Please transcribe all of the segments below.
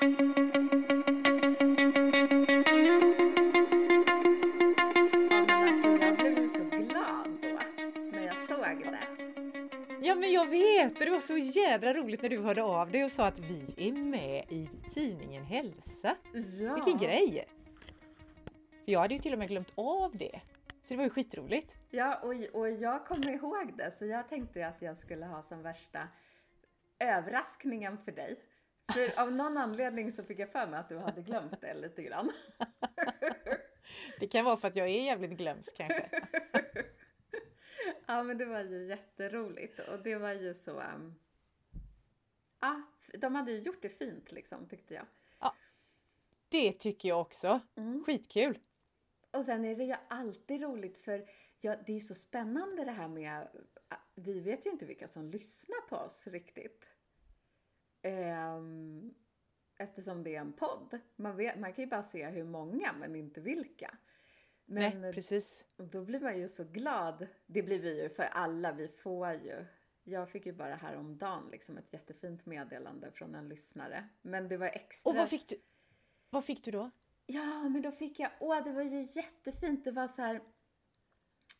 Ja, men jag blev ju så glad då när jag såg det. Ja men jag vet det var så jädra roligt när du hörde av dig och sa att vi är med i tidningen Hälsa. Ja. Vilken grej! För jag hade ju till och med glömt av det. Så det var ju skitroligt. Ja, och, och jag kommer ihåg det så jag tänkte att jag skulle ha som värsta överraskningen för dig. För av någon anledning så fick jag för mig att du hade glömt det lite grann. Det kan vara för att jag är jävligt glömsk kanske. Ja, men det var ju jätteroligt och det var ju så... Um... Ja, de hade ju gjort det fint liksom tyckte jag. Det tycker jag också. Mm. Skitkul! Och sen är det ju alltid roligt för ja, det är ju så spännande det här med, vi vet ju inte vilka som lyssnar på oss riktigt. Ehm, eftersom det är en podd. Man, vet, man kan ju bara se hur många men inte vilka. Men Nej, precis. då blir man ju så glad. Det blir vi ju för alla, vi får ju. Jag fick ju bara häromdagen liksom ett jättefint meddelande från en lyssnare. Men det var extra... Och vad fick du? Vad fick du då? Ja, men då fick jag, åh det var ju jättefint. Det var så här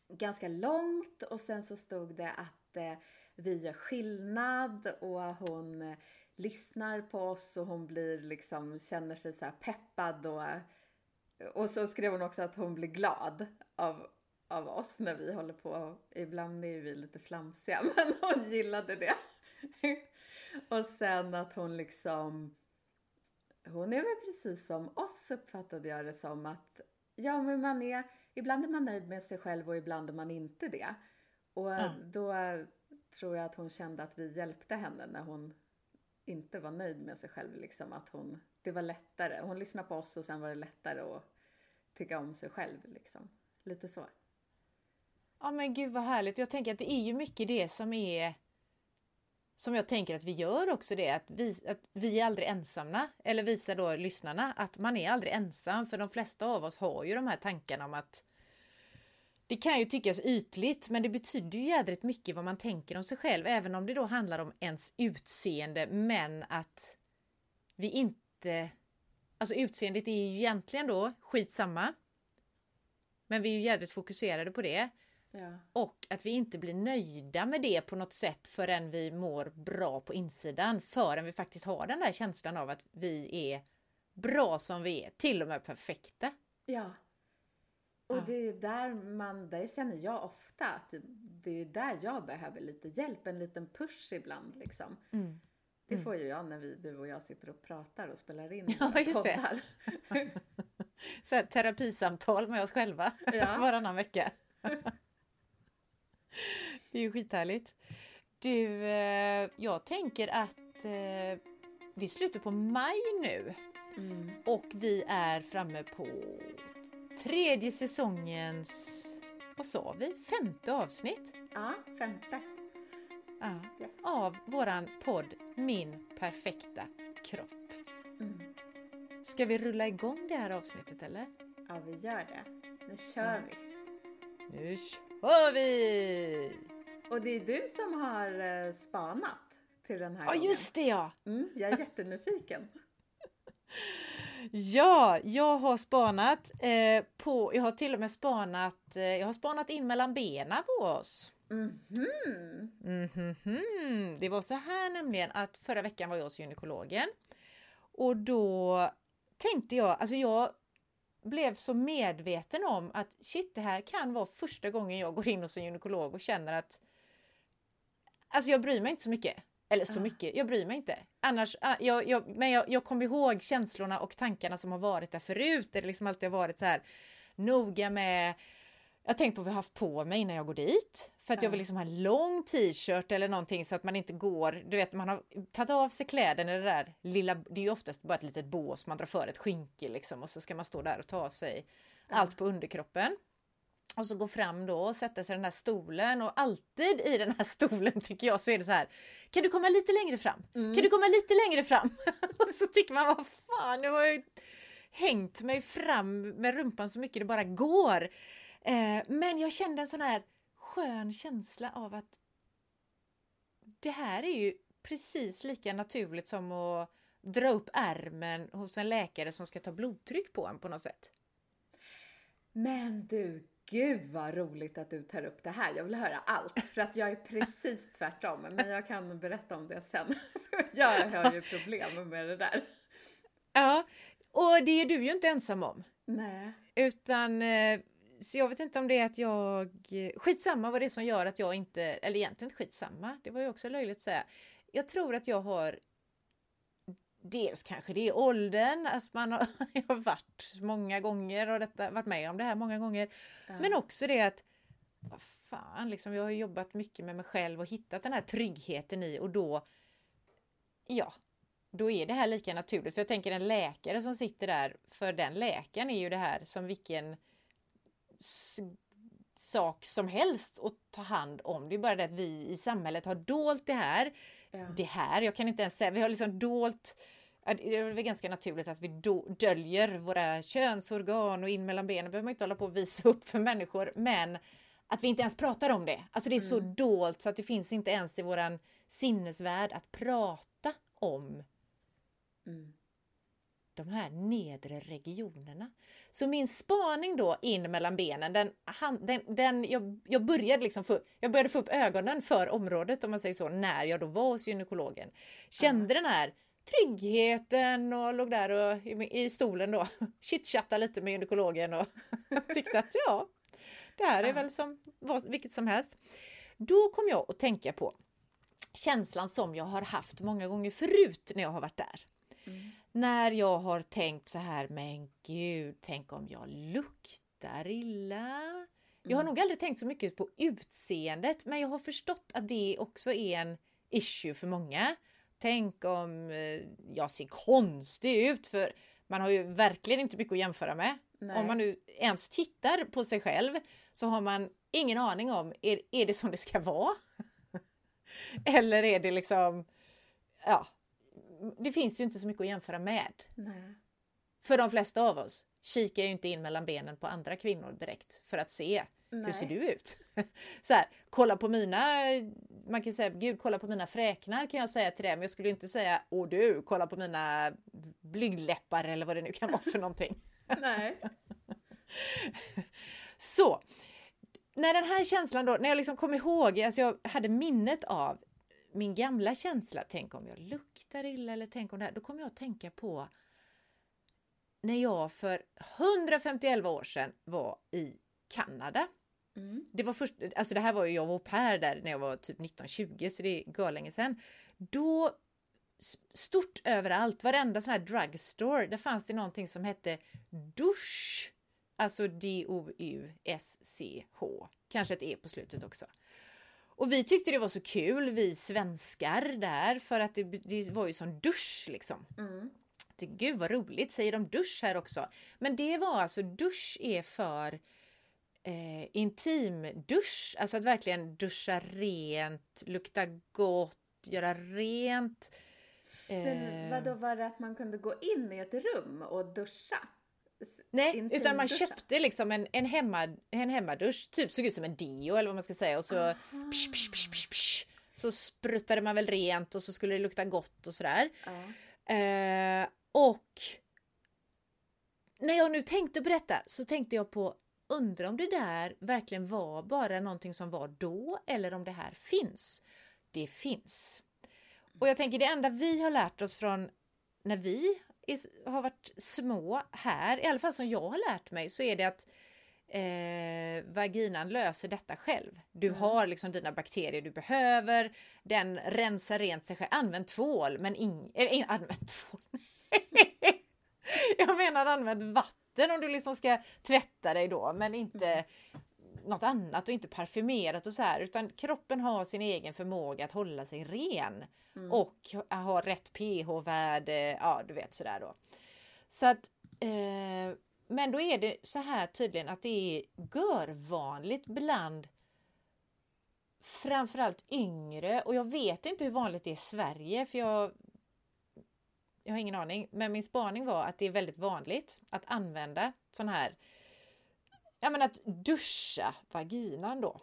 ganska långt och sen så stod det att eh, vi gör skillnad och hon lyssnar på oss och hon blir liksom, känner sig så här peppad och, och så skrev hon också att hon blir glad av, av oss när vi håller på. Ibland är vi lite flamsiga, men hon gillade det. och sen att hon liksom hon är väl precis som oss uppfattade jag det som att ja men man är, ibland är man nöjd med sig själv och ibland är man inte det. Och Ja. då tror jag att hon kände att vi hjälpte henne när hon inte var nöjd med sig själv liksom att hon, det var lättare. Hon lyssnade på oss och sen var det lättare att tycka om sig själv liksom. Lite så. Ja men gud vad härligt. Jag tänker att det är ju mycket det som är som jag tänker att vi gör också det, att vi, att vi är aldrig ensamma. Eller visar då lyssnarna att man är aldrig ensam, för de flesta av oss har ju de här tankarna om att det kan ju tyckas ytligt, men det betyder ju jädrigt mycket vad man tänker om sig själv, även om det då handlar om ens utseende, men att vi inte... Alltså utseendet är ju egentligen då skitsamma. Men vi är ju jädrigt fokuserade på det. Ja. Och att vi inte blir nöjda med det på något sätt förrän vi mår bra på insidan. Förrän vi faktiskt har den där känslan av att vi är bra som vi är, till och med perfekta. Ja. Och Ja. det är där man, det känner jag ofta att det är där jag behöver lite hjälp, en liten push ibland liksom. Det får ju jag när vi, du och jag sitter och pratar och spelar in Ja, just det. poddar. Så här, terapisamtal med oss själva Ja. varannan vecka. det är ju skithärligt. Du, eh, jag tänker att eh, det är slutet på maj nu Mm. och vi är framme på tredje säsongens, vad sa vi, femte avsnitt Ja, femte. ja, Yes. av våran podd Min perfekta kropp. Mm. Ska vi rulla igång det här avsnittet eller? Ja, vi gör det. Nu kör Ja. vi. Nu kör vi! Och det är du som har eh, spanat till den här Ja gången. just det ja! Mm, jag är jättenyfiken. Ja, jag har spanat eh, på, jag har till och med spanat, eh, jag har spanat in mellan benen på oss. Mhm. Mhm. Det var så här nämligen att förra veckan var jag hos gynekologen och då tänkte jag, alltså jag blev så medveten om att shit, det här kan vara första gången jag går in hos en gynekolog och känner att Alltså jag bryr mig inte så mycket. Eller så mycket, jag bryr mig inte. Annars, ah, jag, jag, men jag, jag kommer ihåg känslorna och tankarna som har varit där förut. Det liksom alltid har varit så här noga med jag tänker på vad jag har haft på mig innan jag går dit. För att jag Ja. vill liksom ha en lång t-shirt eller någonting så att man inte går, du vet man har tagit av sig kläderna i det där lilla, det är ju oftast bara ett litet bås, man drar för ett skynke liksom och så ska man stå där och ta av sig allt på underkroppen. Och så gå fram då och sätta sig i den här stolen och alltid i den här stolen tycker jag så är det så här. Kan du komma lite längre fram? Mm. Kan du komma lite längre fram? och så tycker man vad fan, nu har jag ju hängt mig fram med rumpan så mycket det bara går. Eh, men jag kände en sån här skön känsla av att det här är ju precis lika naturligt som att dra upp ärmen hos en läkare som ska ta blodtryck på en på något sätt. Men du, gud vad roligt att du tar upp det här. Jag vill höra allt för att jag är precis tvärtom. Men jag kan berätta om det sen. Jag har ju problem med det där. Ja, och det är du ju inte ensam om. Nej. Utan, eh, så jag vet inte om det är att jag... Skitsamma vad det är som gör att jag inte... Eller egentligen skitsamma, det var ju också löjligt att säga. Jag tror att jag har... Dels kanske det är åldern, att man har, har varit många gånger och detta, varit med om det här många gånger. Ja. Men också det att, vad fan, liksom, jag har jobbat mycket med mig själv och hittat den här tryggheten i och då, ja, då är det här lika naturligt. För jag tänker en läkare som sitter där, för den läkaren är ju det här som vilken sak som helst att ta hand om. Det är bara det att vi i samhället har dolt det här. Ja. Det här, jag kan inte ens säga, vi har liksom dolt det är väl ganska naturligt att vi döljer våra könsorgan och in mellan benen behöver man inte hålla på och visa upp för människor. Men att vi inte ens pratar om det. Alltså det är så Mm. dolt så att det finns inte ens i våran sinnesvärld att prata om Mm. De här nedre regionerna. Så min spaning då in mellan benen, den, han, den, den, jag, jag, började liksom få, jag började få upp ögonen för området om man säger så, när jag då var hos gynekologen. Kände den här tryggheten och låg där och i, i stolen då chitchattade lite med gynekologen och tyckte att ja, det här är väl som vad, vilket som helst. Då kom jag att tänka på känslan som jag har haft många gånger förut när jag har varit där. Mm. När jag har tänkt så här, men gud, tänk om jag luktar illa? Jag har Mm. nog aldrig tänkt så mycket på utseendet, men jag har förstått att det också är en issue för många. Tänk om eh, jag ser konstig ut, för man har ju verkligen inte mycket att jämföra med. Nej. Om man nu ens tittar på sig själv så har man ingen aning om, är, är det som det ska vara? Eller är det liksom, ja, det finns ju inte så mycket att jämföra med. Nej. För de flesta av oss kikar ju inte in mellan benen på andra kvinnor direkt för att se hur Nej. ser du ut? Så här, kolla på mina, man kan säga gud kolla på mina fräknar kan jag säga till det, men jag skulle inte säga åh du kolla på mina blygdläppar eller vad det nu kan vara för någonting. Nej. Så, när den här känslan då, när jag liksom kom ihåg, alltså jag hade minnet av min gamla känsla, tänk om jag luktar illa eller tänk om det här, då kom jag att tänka på när jag för 151 år sedan var i Kanada. Mm. Det var först, alltså det här var ju, jag var au pair där när jag var typ 19-20 så det är görlänge sedan. Då, stort överallt, varenda sån här drugstore, där fanns det någonting som hette dusch. Alltså D-O-U-S-C-H. Kanske ett E på slutet också. Och vi tyckte det var så kul, vi svenskar där, för att det, det var ju som dusch liksom. Mm. Tänkte, Gud vad roligt, säger de dusch här också? Men det var alltså, dusch är för eh, intimdusch, alltså att verkligen duscha rent, lukta gott, göra rent. Men Eh, vadå, var det att man kunde gå in i ett rum och duscha? Nej, utan man köpte liksom en, en, hemma, en hemmadusch, typ såg ut som en deo eller vad man ska säga och så psh, psh, psh, psh, så spruttade man väl rent och så skulle det lukta gott och sådär. Ja. Eh, och när jag nu tänkte på detta så tänkte jag på undra om det där verkligen var bara någonting som var då eller om det här finns. Det finns. Och jag tänker det enda vi har lärt oss från när vi har varit små här, i alla fall som jag har lärt mig, så är det att eh, vaginan löser detta själv. Du Mm. har liksom dina bakterier du behöver, den rensar rent sig själv. Använd tvål, men ing, ing- använd tvål. jag menar använd vatten om du liksom ska tvätta dig då, men inte något annat och inte parfymerat och så här, utan kroppen har sin egen förmåga att hålla sig ren Mm. och ha rätt pH-värde, ja du vet sådär då. Så att, eh, men då är det så här tydligen att det är görvanligt bland framförallt yngre och jag vet inte hur vanligt det är i Sverige för jag jag har ingen aning, men min spaning var att det är väldigt vanligt att använda sån här, ja men att duscha vaginan då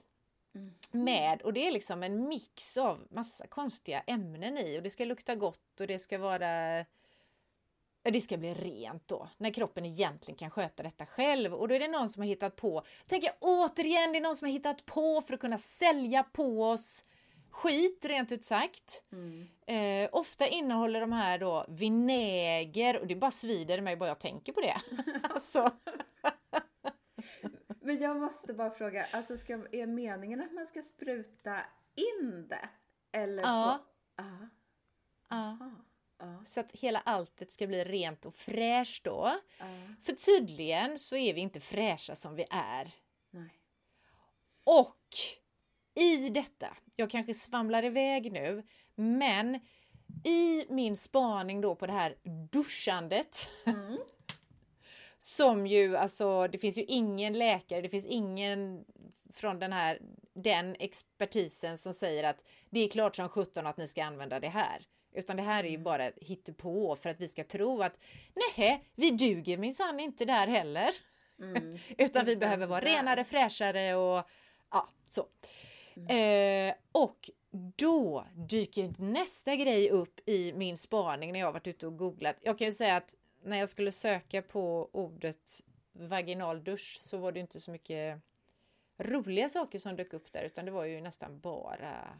Mm. med och det är liksom en mix av massa konstiga ämnen i och det ska lukta gott och det ska vara det ska bli rent då, när kroppen egentligen kan sköta detta själv. Och då är det någon som har hittat på, tänker jag återigen, det är någon som har hittat på för att kunna sälja på oss skit rent ut sagt. Mm. Eh, ofta innehåller de här då vinäger och det bara svider mig bara jag tänker på det. alltså. Men jag måste bara fråga, alltså ska, är meningen att man ska spruta in det? Eller ja. På, ah. Ja. Ja. Så att hela alltet ska bli rent och fräscht då. Ja. För tydligen så är vi inte fräscha som vi är. Nej. Och i detta, jag kanske svamlar iväg nu, men i min spaning då på det här duschandet mm. som ju alltså, det finns ju ingen läkare, det finns ingen från den här den expertisen som säger att det är klart som sjutton att ni ska använda det här. Utan det här är ju mm. bara på för att vi ska tro att nej, vi duger minsann inte där heller. Mm. Utan vi behöver vara renare, fräschare och ja, så. Mm. Eh, och då dyker nästa grej upp i min spaning när jag varit ute och googlat. Jag kan ju säga att när jag skulle söka på ordet vaginal dusch så var det inte så mycket roliga saker som dök upp där utan det var ju nästan bara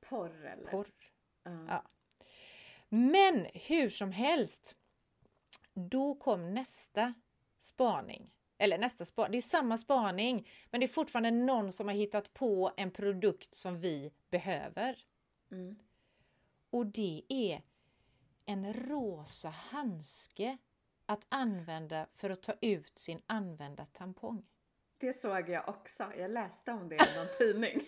porr. Eller? porr. Uh. Ja. Men hur som helst, då kom nästa spaning. Eller nästa spaning, det är samma spaning, men det är fortfarande någon som har hittat på en produkt som vi behöver. Mm. Och det är en rosa handske att använda för att ta ut sin använda tampong. Det såg jag också. Jag läste om det i någon tidning.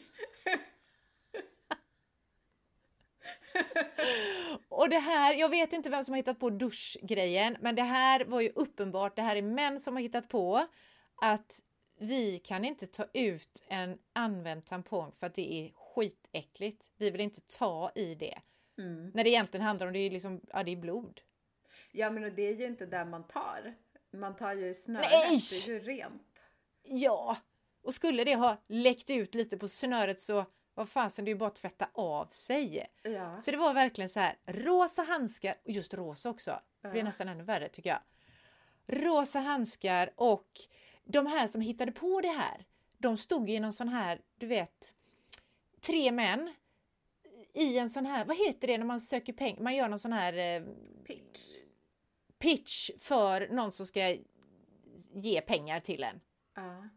och det här, jag vet inte vem som har hittat på duschgrejen, men det här var ju uppenbart. Det här är män som har hittat på att vi kan inte ta ut en använd tampong för att det är skitäckligt. Vi vill inte ta i det. Mm. När det egentligen handlar om det är liksom, ja det är blod. Ja men det är ju inte där man tar. Man tar ju snöret, Nej! det är ju rent. Ja, och skulle det ha läckt ut lite på snöret så vad fasen, det är ju bara att tvätta av sig. Ja. Så det var verkligen så här rosa handskar, och just rosa också. Det blir nästan ännu värre tycker jag. Rosa handskar och de här som hittade på det här, de stod i någon sån här, du vet, tre män i en sån här, vad heter det när man söker pengar, man gör någon sån här eh, pitch. pitch för någon som ska ge pengar till en. Ja.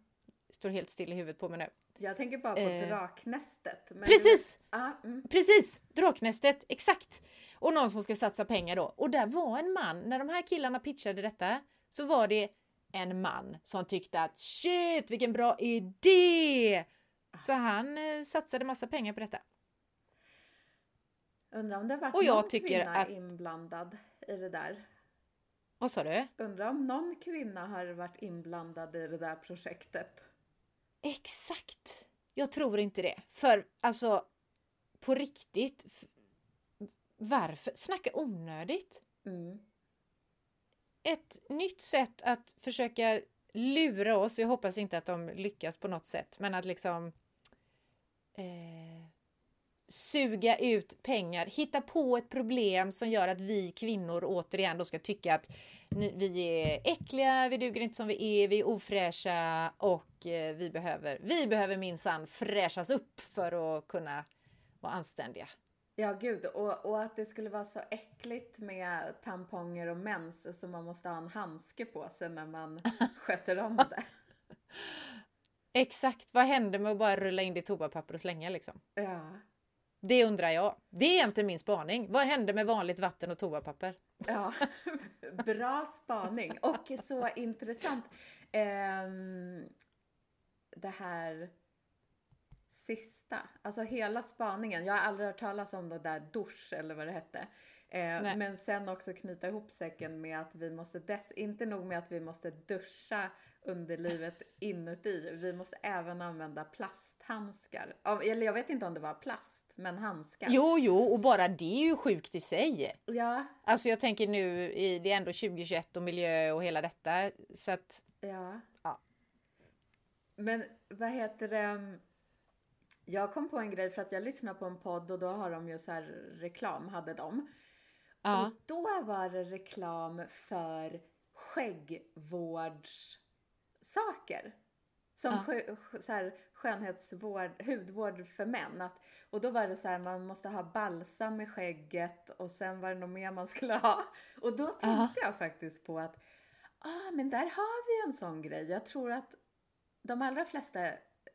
Står helt still i huvudet på mig nu. Jag tänker bara på eh, Draknästet. precis! Du... Ah, mm. Precis! Draknästet, exakt! Och någon som ska satsa pengar då. Och där var en man, när de här killarna pitchade detta, så var det en man som tyckte att shit vilken bra idé! Så han eh, satsade massa pengar på detta. Undrar om det har varit och jag någon tycker kvinna att... inblandad i det där. Vad sa du? Undrar om någon kvinna har varit inblandad i det där projektet. Exakt! Jag tror inte det. För alltså, på riktigt. Varför? Snacka onödigt. Mm. Ett nytt sätt att försöka lura oss, jag hoppas inte att de lyckas på något sätt, men att liksom eh, suga ut pengar, hitta på ett problem som gör att vi kvinnor återigen då ska tycka att vi är äckliga, vi duger inte som vi är, vi är ofräscha och eh, vi behöver, vi behöver minsann fräschas upp för att kunna vara anständiga. Ja, gud. Och, och att det skulle vara så äckligt med tamponger och mens så man måste ha en handske på sig när man sköter om det. Exakt. Vad händer med att bara rulla in det i toapapper och slänga liksom? Ja. Det undrar jag. Det är egentligen min spaning. Vad hände med vanligt vatten och toapapper? Ja, bra spaning och så intressant. Um, det här sista, alltså hela spaningen. Jag har aldrig hört talas om det där dusch eller vad det hette. Eh, men sen också knyta ihop säcken med att vi måste, dess, inte nog med att vi måste duscha underlivet inuti, vi måste även använda plasthandskar. Eller jag vet inte om det var plast, men handskar. Jo, jo, och bara det är ju sjukt i sig. Ja. Alltså jag tänker nu, i, det är ändå 2021 och miljö och hela detta, så att... Ja. ja. Men vad heter det? Jag kom på en grej för att jag lyssnade på en podd och då har de ju så här reklam, hade de. Ja. Och då var det reklam för skäggvårdssaker. Som Ja. så här, skönhetsvård, hudvård för män. Att, och då var det så här, man måste ha balsam i skägget och sen var det något mer man skulle ha. Och då tänkte Ja. jag faktiskt på att, ah men där har vi en sån grej. Jag tror att de allra flesta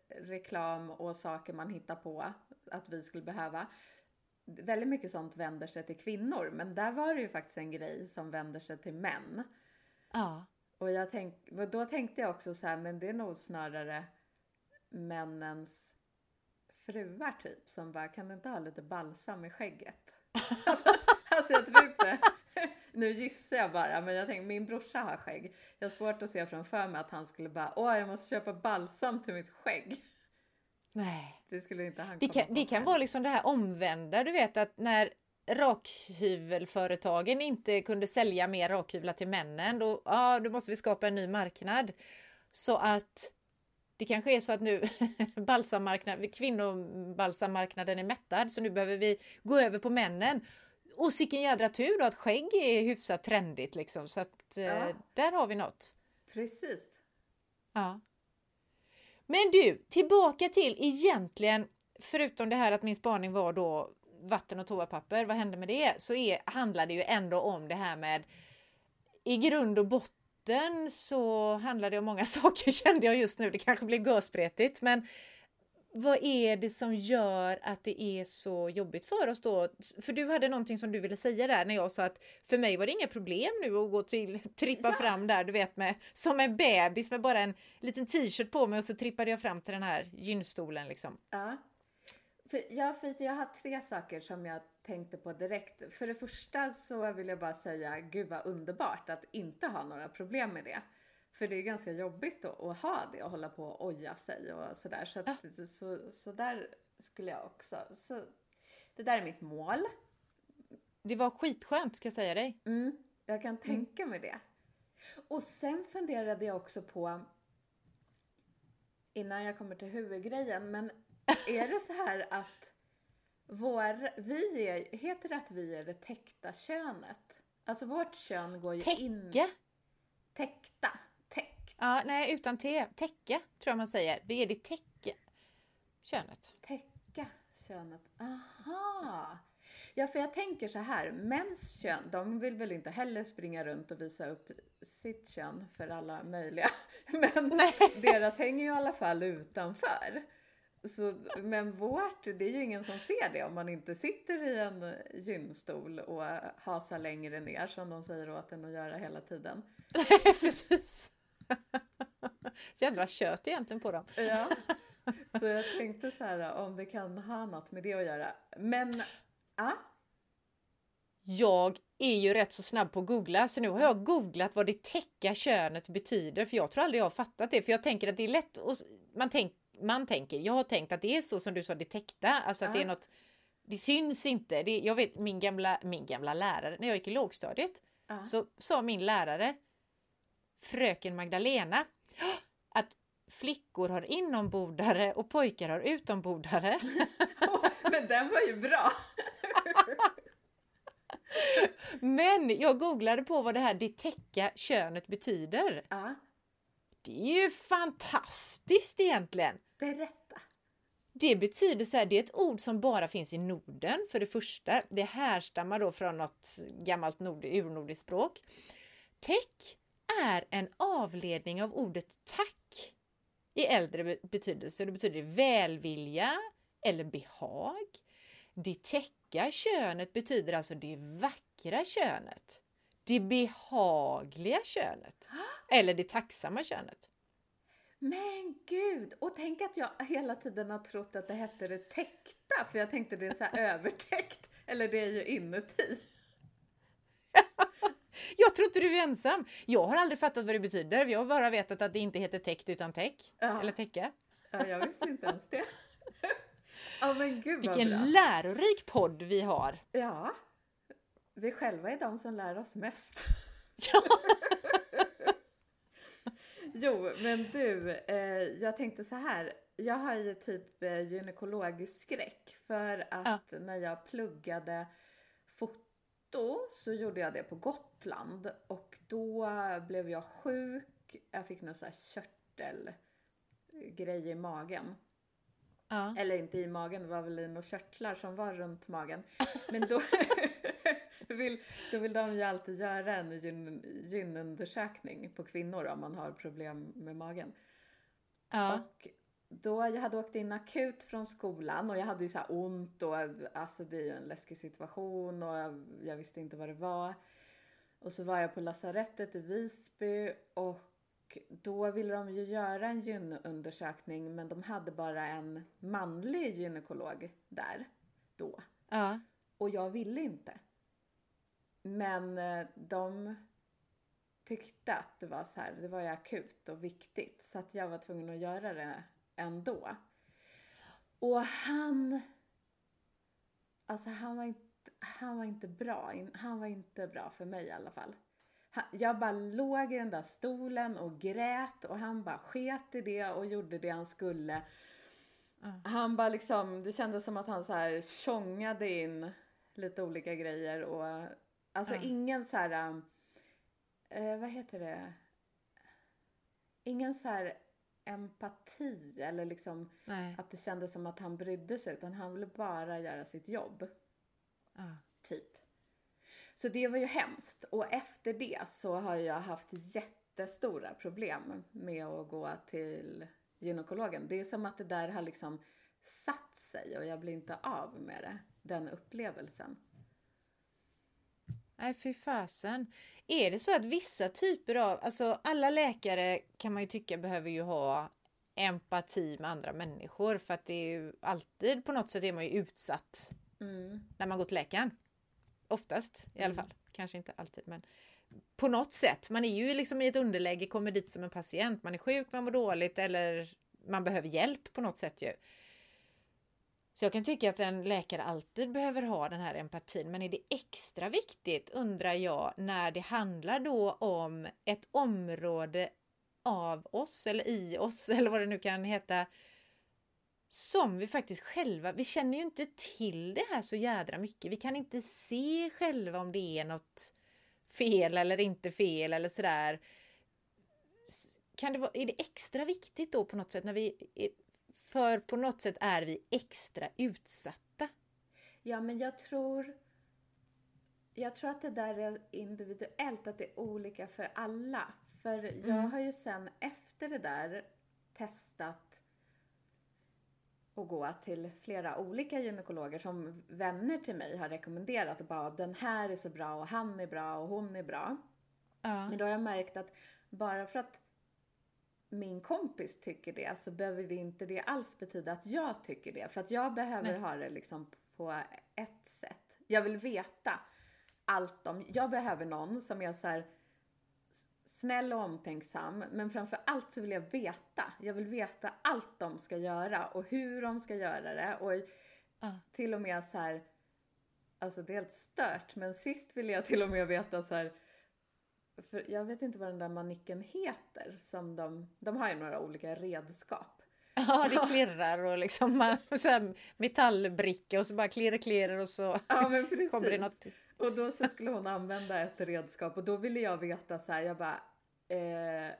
reklam och saker man hittar på att vi skulle behöva, väldigt mycket sånt vänder sig till kvinnor. Men där var det ju faktiskt en grej som vänder sig till män. ja. Och jag tänk, då tänkte jag också så här, men det är nog snarare männens fruar typ som bara, kan du inte ha lite balsam i skägget? alltså, alltså jag tror inte, nu gissar jag bara, men jag tänker min brorsa har skägg. Jag har svårt att se framför mig att han skulle bara, åh jag måste köpa balsam till mitt skägg. Nej. Det skulle inte han Det kan, på det kan vara liksom det här omvända, du vet att när rakhyvelföretagen inte kunde sälja mer rakhyvlar till männen, då, ja, då måste vi skapa en ny marknad. Så att det kanske är så att nu balsammarknaden, kvinnobalsammarknaden är mättad, så nu behöver vi gå över på männen. Och sicken jädra tur då att skägg är hyfsat trendigt liksom, så att eh, Ja. där har vi något. Precis. Ja. Men du, tillbaka till egentligen, förutom det här att min spaning var då vatten och toapapper, vad hände med det? Så är, handlar det ju ändå om det här med i grund och botten så handlar det om många saker kände jag just nu. Det kanske blev görspretigt, men vad är det som gör att det är så jobbigt för oss då? För du hade någonting som du ville säga där när jag sa att för mig var det inga problem nu att gå till, trippa Ja. fram där, du vet med som en bebis med bara en liten t-shirt på mig och så trippade jag fram till den här gynstolen liksom. Ja. För jag, för jag har tre saker som jag tänkte på direkt. För det första så vill jag bara säga, gud vad underbart att inte ha några problem med det. För det är ganska jobbigt att, att ha det och hålla på och oja sig och sådär. Så, att, så, så där skulle jag också. Så det där är mitt mål. Det var skitskönt ska jag säga dig. Mm, jag kan tänka mig det. Och sen funderade jag också på, innan jag kommer till huvudgrejen, men är det så här att vår, vi är, heter det att vi är det täckta könet? Alltså vårt kön går ju in... Täcke? Täckta. Täckt. Ja, nej, utan T. Täcke tror jag man säger. Vi är det täcke. Könet. Täcka könet. Aha! Ja, för jag tänker så här, mäns kön, de vill väl inte heller springa runt och visa upp sitt kön för alla möjliga. Men Nej. deras hänger ju i alla fall utanför. Så, men vårt, det är ju ingen som ser det om man inte sitter i en gynstol och hasar längre ner som de säger åt en att göra hela tiden. Precis. Jädra kött egentligen på dem. Ja. Så jag tänkte så här om det kan ha något med det att göra. Men, ja. Jag är ju rätt så snabb på att googla, så nu har jag googlat vad det täcka könet betyder, för jag tror aldrig jag har fattat det, för jag tänker att det är lätt och man, tänk, man tänker, jag har tänkt att det är så som du sa, det täckta, alltså att det är Ja. något, det syns inte. Det, jag vet min gamla, min gamla lärare, när jag gick i lågstadiet, Ja. så sa min lärare, fröken Magdalena, att flickor har inombordare och pojkar har utombordare. Men den var ju bra. Men jag googlade på vad det här det täcka könet betyder. Ja, Det är ju fantastiskt egentligen. Berätta. Det betyder så här, det är ett ord som bara finns i Norden för det första. Det härstammar då från något gammalt nord, urnordiskt språk. Täck är en avledning av ordet tack i äldre be- betydelse. Det betyder välvilja eller behag. Det täcka könet betyder alltså det vackra könet. Det behagliga könet. Eller det tacksamma könet. Men gud! Och tänk att jag hela tiden har trott att det hette det täckta. För jag tänkte det är så här övertäckt. Eller det är ju inuti. Jag tror inte du är ensam. Jag har aldrig fattat vad det betyder. Jag har bara vetat att det inte heter täckt utan täck. Ja. Eller täcka. Ja, jag visste inte ens det. Ja men gud Vilken bra. lärorik podd vi har! Ja. Vi själva är de som lär oss mest. Ja. Jo, men du, eh, jag tänkte så här. Jag har ju typ eh, gynekologskräck för att när jag pluggade foto så gjorde jag det på Gotland och då blev jag sjuk. Jag fick någon så här körtelgrej i magen. Ja. Eller inte i magen, det var väl i några körtlar som var runt magen. Men då, vill, då vill de ju alltid göra en gyn, gynundersökning på kvinnor om man har problem med magen. Ja. Och då, jag hade åkt in akut från skolan och jag hade ju så ont och alltså det är ju en läskig situation och jag, jag visste inte vad det var. Och så var jag på lasarettet i Visby och då ville de ju göra en gynundersökning men de hade bara en manlig gynekolog där då. Ja. Och jag ville inte. Men eh, de tyckte att det var så här, det var ju akut och viktigt så att jag var tvungen att göra det ändå. Och han, alltså han var inte, han var inte bra. Han var inte bra för mig i alla fall. Jag bara låg i den där stolen och grät och han bara sket i det och gjorde det han skulle. Ja. Han bara liksom, det kändes som att han så här tjongade in lite olika grejer och alltså Ja. ingen så här, eh, vad heter det? Ingen så här empati eller liksom Nej. att det kändes som att han brydde sig utan han ville bara göra sitt jobb, Ja. typ. Så det var ju hemskt och efter det så har jag haft jättestora problem med att gå till gynekologen. Det är som att det där har liksom satt sig och jag blir inte av med det, den upplevelsen. Nej, fy fasen. Är det så att vissa typer av, alltså alla läkare kan man ju tycka behöver ju ha empati med andra människor för att det är ju alltid på något sätt är man ju utsatt Mm. när man går till läkaren. Oftast i alla Mm. fall. Kanske inte alltid men på något sätt. Man är ju liksom i ett underläge, kommer dit som en patient. Man är sjuk, man mår dåligt eller man behöver hjälp på något sätt ju. Så jag kan tycka att en läkare alltid behöver ha den här empatin. Men är det extra viktigt undrar jag när det handlar då om ett område av oss eller i oss eller vad det nu kan heta som vi faktiskt själva, vi känner ju inte till det här så jädra mycket. Vi kan inte se själva om det är något fel eller inte fel eller sådär. Kan det vara, är det extra viktigt då på något sätt när vi, för på något sätt är vi extra utsatta? Ja, men jag tror... Jag tror att det där är individuellt, att det är olika för alla. För jag Mm. har ju sen efter det där testat att gå till flera olika gynekologer som vänner till mig har rekommenderat och bara den här är så bra och han är bra och hon är bra. Ja. Men då har jag märkt att bara för att min kompis tycker det så behöver det inte det alls betyda att jag tycker det. För att jag behöver Nej. ha det liksom på ett sätt. Jag vill veta allt om, jag behöver någon som är så här snäll och omtänksam. Men framför allt så vill jag veta. Jag vill veta allt de ska göra och hur de ska göra det. Och Ja. till och med så här, alltså det är helt stört, men sist ville jag till och med veta så här, för jag vet inte vad den där manicken heter som de, de har ju några olika redskap. Ja, det klirrar och liksom man, så här metallbricka och så bara klirrar, klirrar och så Ja men precis. kommer det något. Och då så skulle hon använda ett redskap och då ville jag veta så här, jag bara, eh,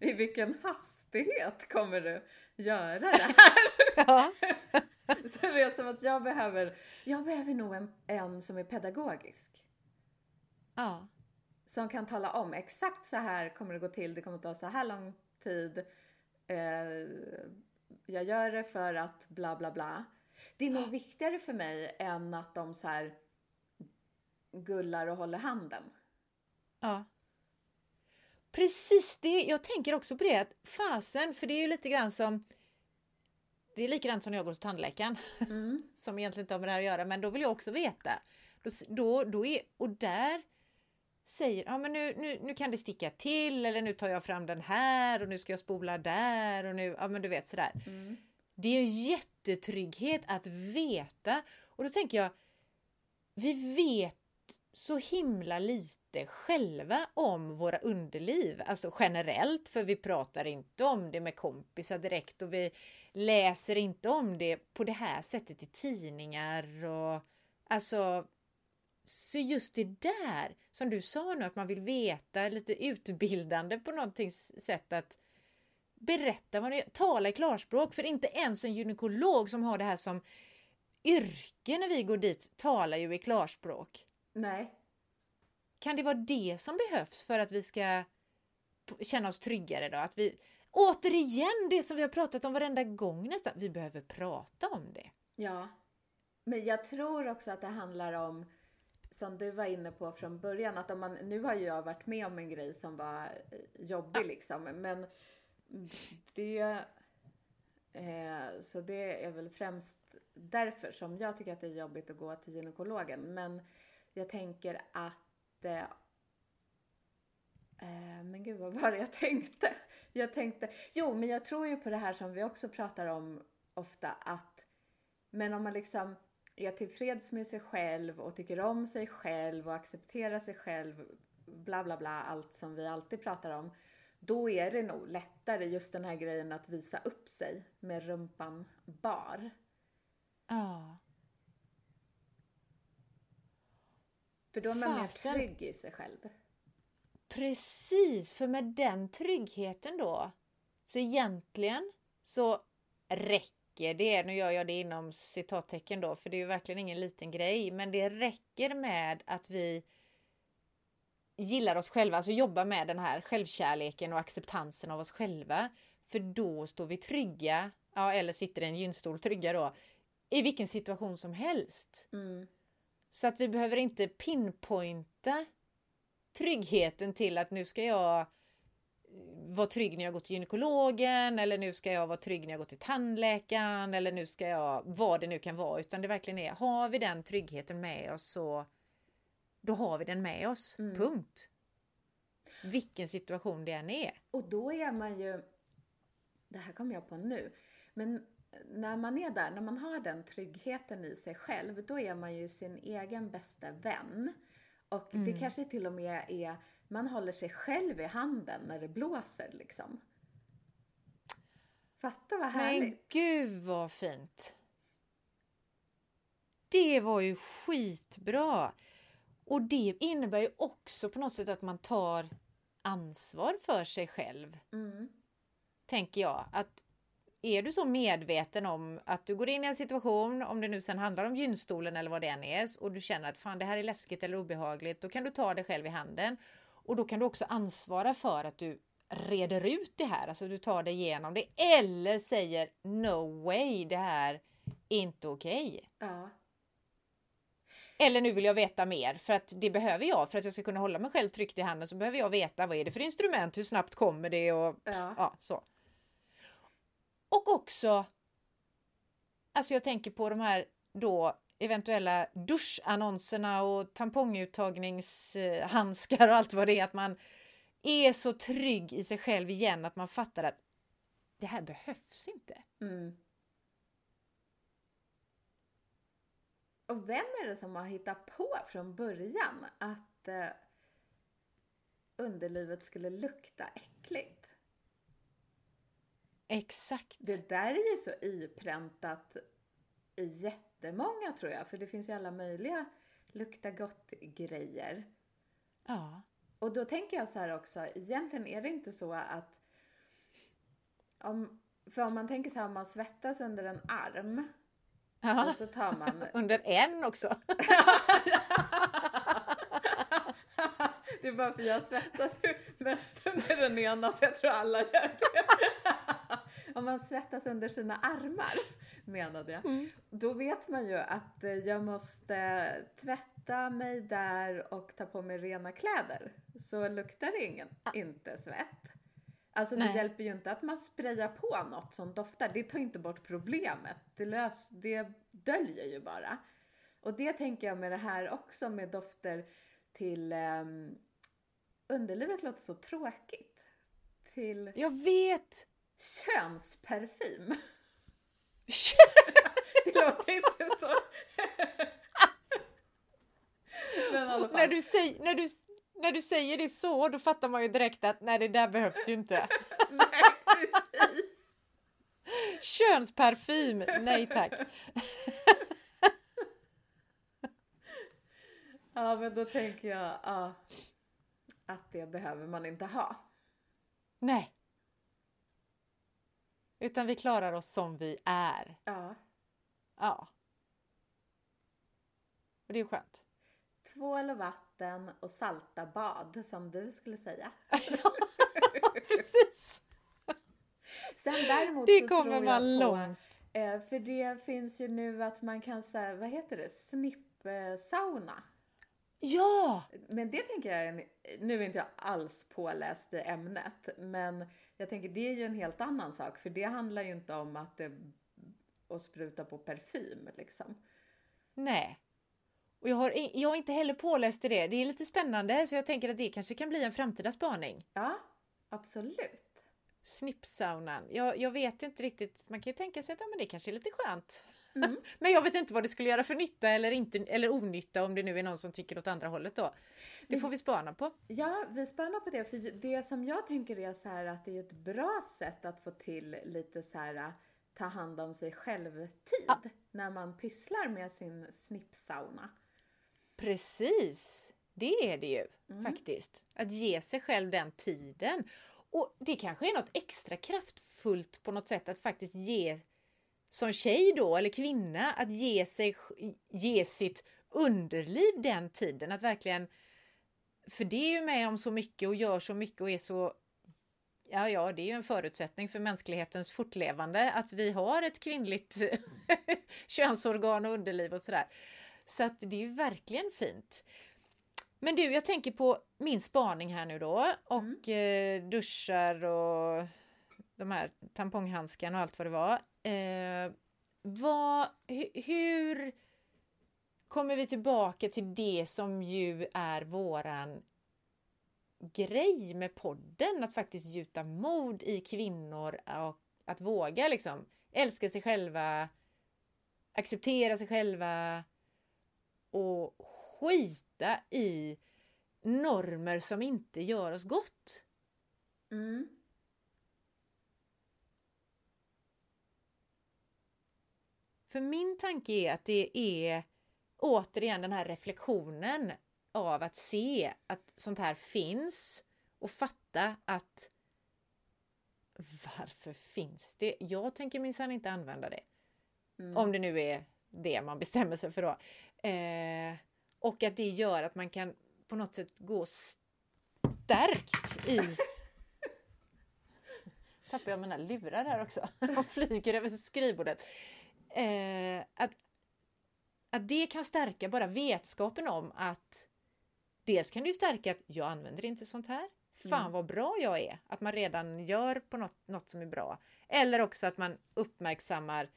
i vilken hastighet kommer du göra det här? Ja. Så det är som att jag behöver, jag behöver nog en, en som är pedagogisk. ja. Som kan tala om exakt så här kommer det gå till, det kommer ta så här lång tid. Eh, jag gör det för att bla bla bla. Det är nog viktigare för mig än att de så här gullar och håller handen. Ja. Precis det, jag tänker också på det att fasen, för det är ju lite grann som det är likadant som när jag går till tandläkaren Mm. som egentligen inte har med det här att göra, men då vill jag också veta. Då, då, då är, och där säger, ja men nu, nu, nu kan det sticka till eller nu tar jag fram den här och nu ska jag spola där och nu, ja men du vet sådär. Mm. Det är en jättetrygghet att veta. Och då tänker jag, vi vet så himla lite själva om våra underliv, alltså generellt, för vi pratar inte om det med kompisar direkt och vi läser inte om det på det här sättet i tidningar och alltså Så just det där som du sa nu att man vill veta, lite utbildande på någonting sätt att berätta vad ni tala i klarspråk för inte ens en gynekolog som har det här som yrke när vi går dit talar ju i klarspråk. Nej. Kan det vara det som behövs för att vi ska känna oss tryggare då? Att vi, återigen det som vi har pratat om varenda gång nästan, vi behöver prata om det. Ja. Men jag tror också att det handlar om, som du var inne på från början, att om man, nu har ju jag varit med om en grej som var eh, jobbig ja. liksom, men det, eh, så det är väl främst därför som jag tycker att det är jobbigt att gå till gynekologen. Men jag tänker att eh, eh, men gud, vad var det jag tänkte? Jag tänkte, jo, men jag tror ju på det här som vi också pratar om ofta att, men om man liksom är tillfreds med sig själv och tycker om sig själv och accepterar sig själv, bla bla bla, allt som vi alltid pratar om, då är det nog lättare just den här grejen att visa upp sig med rumpan bar. Ja. För då är man Fasen. mer trygg i sig själv. Precis, för med den tryggheten då, så egentligen så räcker det, nu gör jag det inom citattecken då, för det är ju verkligen ingen liten grej, men det räcker med att vi gillar oss själva, alltså jobbar med den här självkärleken och acceptansen av oss själva. För då står vi trygga, ja, eller sitter i en gynstol trygga då, i vilken situation som helst. Mm. Så att vi behöver inte pinpointa tryggheten till att nu ska jag vara trygg när jag går till gynekologen eller nu ska jag vara trygg när jag går till tandläkaren eller nu ska jag, vad det nu kan vara, utan det verkligen är, har vi den tryggheten med oss så då har vi den med oss. Mm. Punkt. Vilken situation det än är. Och då är man ju, det här kommer jag på nu, men när man är där, när man har den tryggheten i sig själv, då är man ju sin egen bästa vän. Och mm. det kanske till och med är, man håller sig själv i handen när det blåser liksom. Fatta vad härligt! Men gud vad fint! Det var ju skitbra! Och det innebär ju också på något sätt att man tar ansvar för sig själv. Mm. Tänker jag. Att är du så medveten om att du går in i en situation, om det nu sen handlar om gynstolen eller vad det än är, och du känner att fan det här är läskigt eller obehagligt, då kan du ta dig själv i handen. Och då kan du också ansvara för att du reder ut det här, alltså du tar dig igenom det, eller säger no way, det här är inte okej. Okay. Ja. Eller nu vill jag veta mer för att det behöver jag för att jag ska kunna hålla mig själv tryckt i handen så behöver jag veta vad är det för instrument, hur snabbt kommer det och ja. ja så. Och också, alltså jag tänker på de här då eventuella duschannonserna och tamponguttagningshandskar och allt vad det är, att man är så trygg i sig själv igen att man fattar att det här behövs inte. Mm. Och vem är det som har hittat på från början att eh, underlivet skulle lukta äckligt? Exakt. Det där är ju så ipräntat i jättemånga tror jag, för det finns ju alla möjliga lukta gott-grejer. Ja. Och då tänker jag så här också, egentligen är det inte så att om, för om man tänker så här, om man svettas under en arm Ja. Och så tar man... Under en också. det är bara för jag svettas mest under den ena så jag tror alla gör det. Om man svettas under sina armar menade jag. Mm. Då vet man ju att eh, jag måste tvätta mig där och ta på mig rena kläder. Så luktar det ingen, ah. inte svett. Alltså det Nej. hjälper ju inte att man sprayar på något som doftar. Det tar inte bort problemet. Det, lös, det döljer ju bara. Och det tänker jag med det här också med dofter till um, underlivet låter så tråkigt. Till Jag vet! Könsparfym. det låter inte så. när, du säger, när, du, när du säger det så, då fattar man ju direkt att nej, det där behövs ju inte. nej, precis. Könsparfym, nej tack. Ja, men då tänker jag ja, att det behöver man inte ha. Nej. Utan vi klarar oss som vi är. Ja. Ja. Och det är skönt. Tvål och vatten och salta bad, som du skulle säga. Precis! Sen däremot Det så kommer tror jag man på, långt. Eh, för det finns ju nu att man kan säga, vad heter det, snippsauna. Ja! Men det tänker jag, nu är inte jag alls påläst i ämnet, men jag tänker det är ju en helt annan sak, för det handlar ju inte om att det att spruta på parfym liksom. Nej. Och jag har, jag har inte heller påläst i det. Det är lite spännande så jag tänker att det kanske kan bli en framtida spaning. Ja, absolut. Snippsaunan. Jag, jag vet inte riktigt. Man kan ju tänka sig att ja, men det kanske är lite skönt. Mm. men jag vet inte vad det skulle göra för nytta eller, inte, eller onytta om det nu är någon som tycker åt andra hållet då. Det får vi spana på. Ja, vi spanar på det. För det som jag tänker är så här att det är ett bra sätt att få till lite så här ta hand om sig själv-tid. Ja. När man pysslar med sin snippsauna. Precis, det är det ju Mm. faktiskt. Att ge sig själv den tiden. Och det kanske är något extra kraftfullt på något sätt att faktiskt ge som tjej då, eller kvinna, att ge, sig, ge sitt underliv den tiden. Att verkligen, för det är ju med om så mycket och gör så mycket och är så Ja, ja, det är ju en förutsättning för mänsklighetens fortlevande att vi har ett kvinnligt könsorgan och underliv och sådär. Så att det är ju verkligen fint. Men du, jag tänker på min spaning här nu då och eh, duschar och de här tamponghandskarna och allt vad det var. Eh, vad, hur kommer vi tillbaka till det som ju är våran grej med podden, att faktiskt gjuta mod i kvinnor och att våga liksom älska sig själva, acceptera sig själva och skita i normer som inte gör oss gott. Mm. För min tanke är att det är återigen den här reflektionen av att se att sånt här finns och fatta att varför finns det? Jag tänker minsann inte använda det. Mm. Om det nu är det man bestämmer sig för då. Eh, och att det gör att man kan på något sätt gå stärkt i... Tappar jag mina lurar här också? De flyger över skrivbordet. Eh, att, att det kan stärka bara vetskapen om att dels kan det ju stärka att jag använder inte sånt här. Fan Mm. vad bra jag är! Att man redan gör på något, något som är bra. Eller också att man uppmärksammar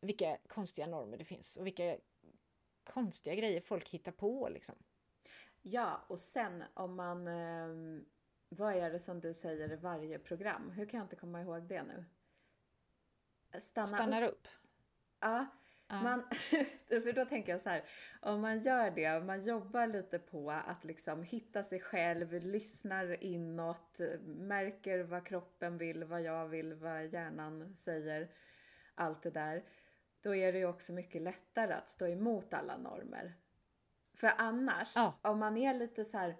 vilka konstiga normer det finns och vilka konstiga grejer folk hittar på. Liksom. Ja, och sen om man... ehm, vad är det som du säger i varje program? Hur kan jag inte komma ihåg det nu? Stanna Stannar upp. upp. Ja, Ja. man, för då tänker jag så här, om man gör det, om man jobbar lite på att liksom hitta sig själv, lyssnar inåt, märker vad kroppen vill, vad jag vill, vad hjärnan säger, allt det där. Då är det ju också mycket lättare att stå emot alla normer. För annars, Ja. om man är lite så här,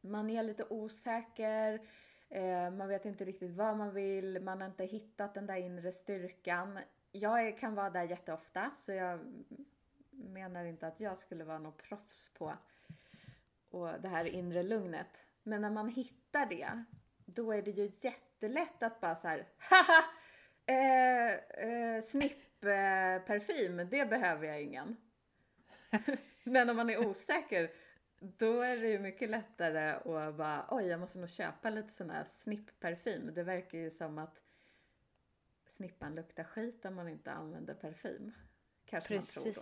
man är lite osäker, Eh, man vet inte riktigt vad man vill, man har inte hittat den där inre styrkan. Jag kan vara där jätteofta, så jag menar inte att jag skulle vara något proffs på och det här inre lugnet. Men när man hittar det, då är det ju jättelätt att bara så här, haha! Eh, eh, snippparfym, eh, det behöver jag ingen. Men om man är osäker, då är det ju mycket lättare att bara, oj jag måste nog köpa lite sån här snipp-parfym. Det verkar ju som att snippan luktar skit om man inte använder parfym. Kanske man tror då.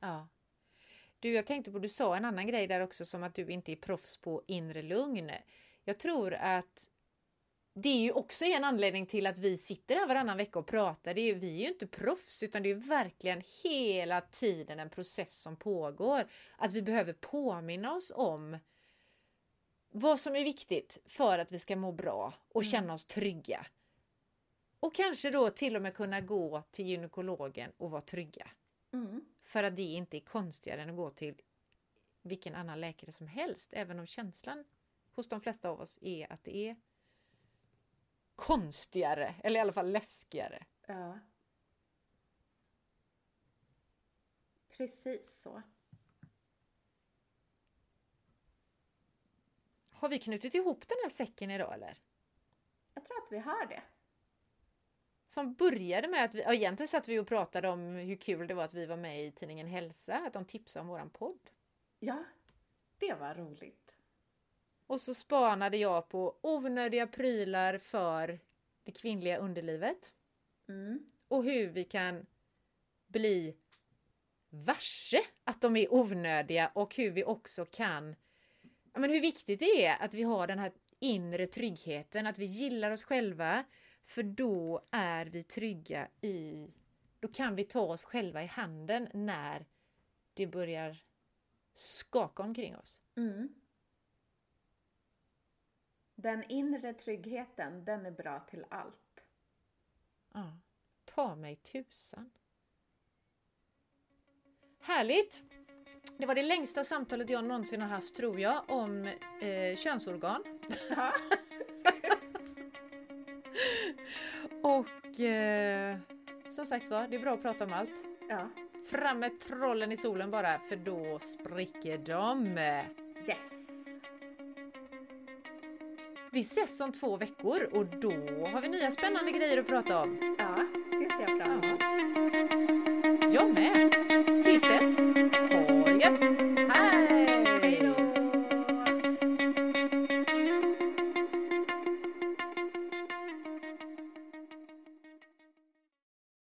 Ja. Du, jag tänkte på, du sa en annan grej där också som att du inte är proffs på inre lugn. Jag tror att det är ju också en anledning till att vi sitter här varannan vecka och pratar. Det är, vi är ju inte proffs utan det är verkligen hela tiden en process som pågår. Att vi behöver påminna oss om vad som är viktigt för att vi ska må bra och Mm. känna oss trygga. Och kanske då till och med kunna gå till gynekologen och vara trygga. Mm. För att det inte är konstigare än att gå till vilken annan läkare som helst, även om känslan hos de flesta av oss är att det är konstigare, eller i alla fall läskigare. Ja. Precis så. Har vi knutit ihop den här säcken idag eller? Jag tror att vi har det. Som började med att vi, ja, egentligen satt vi och pratade om hur kul det var att vi var med i tidningen Hälsa, att de tipsade om våran podd. Ja, det var roligt. Och så spanade jag på onödiga prylar för det kvinnliga underlivet. Mm. Och hur vi kan bli varse att de är onödiga och hur vi också kan... Men hur viktigt det är att vi har den här inre tryggheten, att vi gillar oss själva, för då är vi trygga i... Då kan vi ta oss själva i handen när det börjar skaka omkring oss. Mm. Den inre tryggheten, den är bra till allt. Ja. Ta mig tusan. Härligt! Det var det längsta samtalet jag någonsin har haft tror jag om eh, könsorgan. Ja. Och eh, som sagt var, det är bra att prata om allt. ja. Fram med trollen i solen bara, för då spricker de. Yes! Vi ses om två veckor och då har vi nya spännande grejer att prata om. Ja, det ser jag fram emot. Jag med! Tills dess,